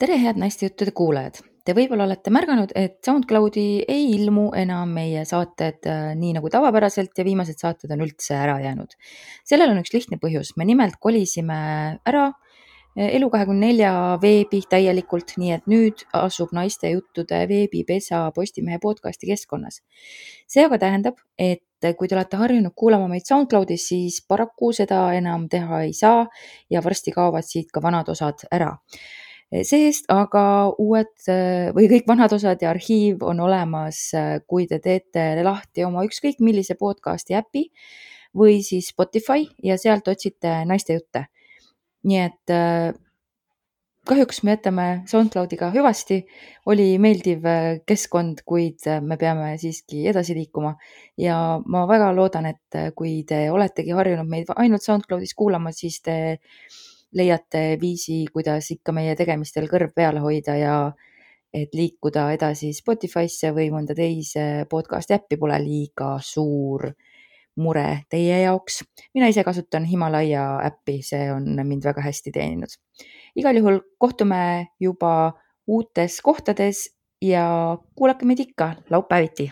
tere, head naistejuttude kuulajad! Te võib-olla olete märganud, et SoundCloudi ei ilmu enam meie saated äh, nii nagu tavapäraselt ja viimased saated on üldse ära jäänud. sellel on üks lihtne põhjus, me nimelt kolisime ära äh, Elu24 veebi täielikult, nii et nüüd asub naistejuttude veebipesa Postimehe podcasti keskkonnas. see aga tähendab, et kui te olete harjunud kuulama meid SoundCloudis, siis paraku seda enam teha ei saa ja varsti kaovad siit ka vanad osad ära see-eest aga uued äh, või kõik vanad osad ja arhiiv on olemas, äh, kui te teete lahti oma ükskõik millise podcast'i äpi või siis Spotify ja sealt otsite naiste jutte. nii et äh, kahjuks me jätame SoundCloudiga hüvasti, oli meeldiv keskkond, kuid me peame siiski edasi liikuma ja ma väga loodan, et kui te oletegi harjunud meid ainult SoundCloudis kuulama, siis te leiate viisi, kuidas ikka meie tegemistel kõrv peal hoida ja et liikuda edasi Spotify'sse või mõnda teise podcast'i äppi pole liiga suur mure teie jaoks. mina ise kasutan Himalaia äppi, see on mind väga hästi teeninud. igal juhul kohtume juba uutes kohtades ja kuulake meid ikka laupäeviti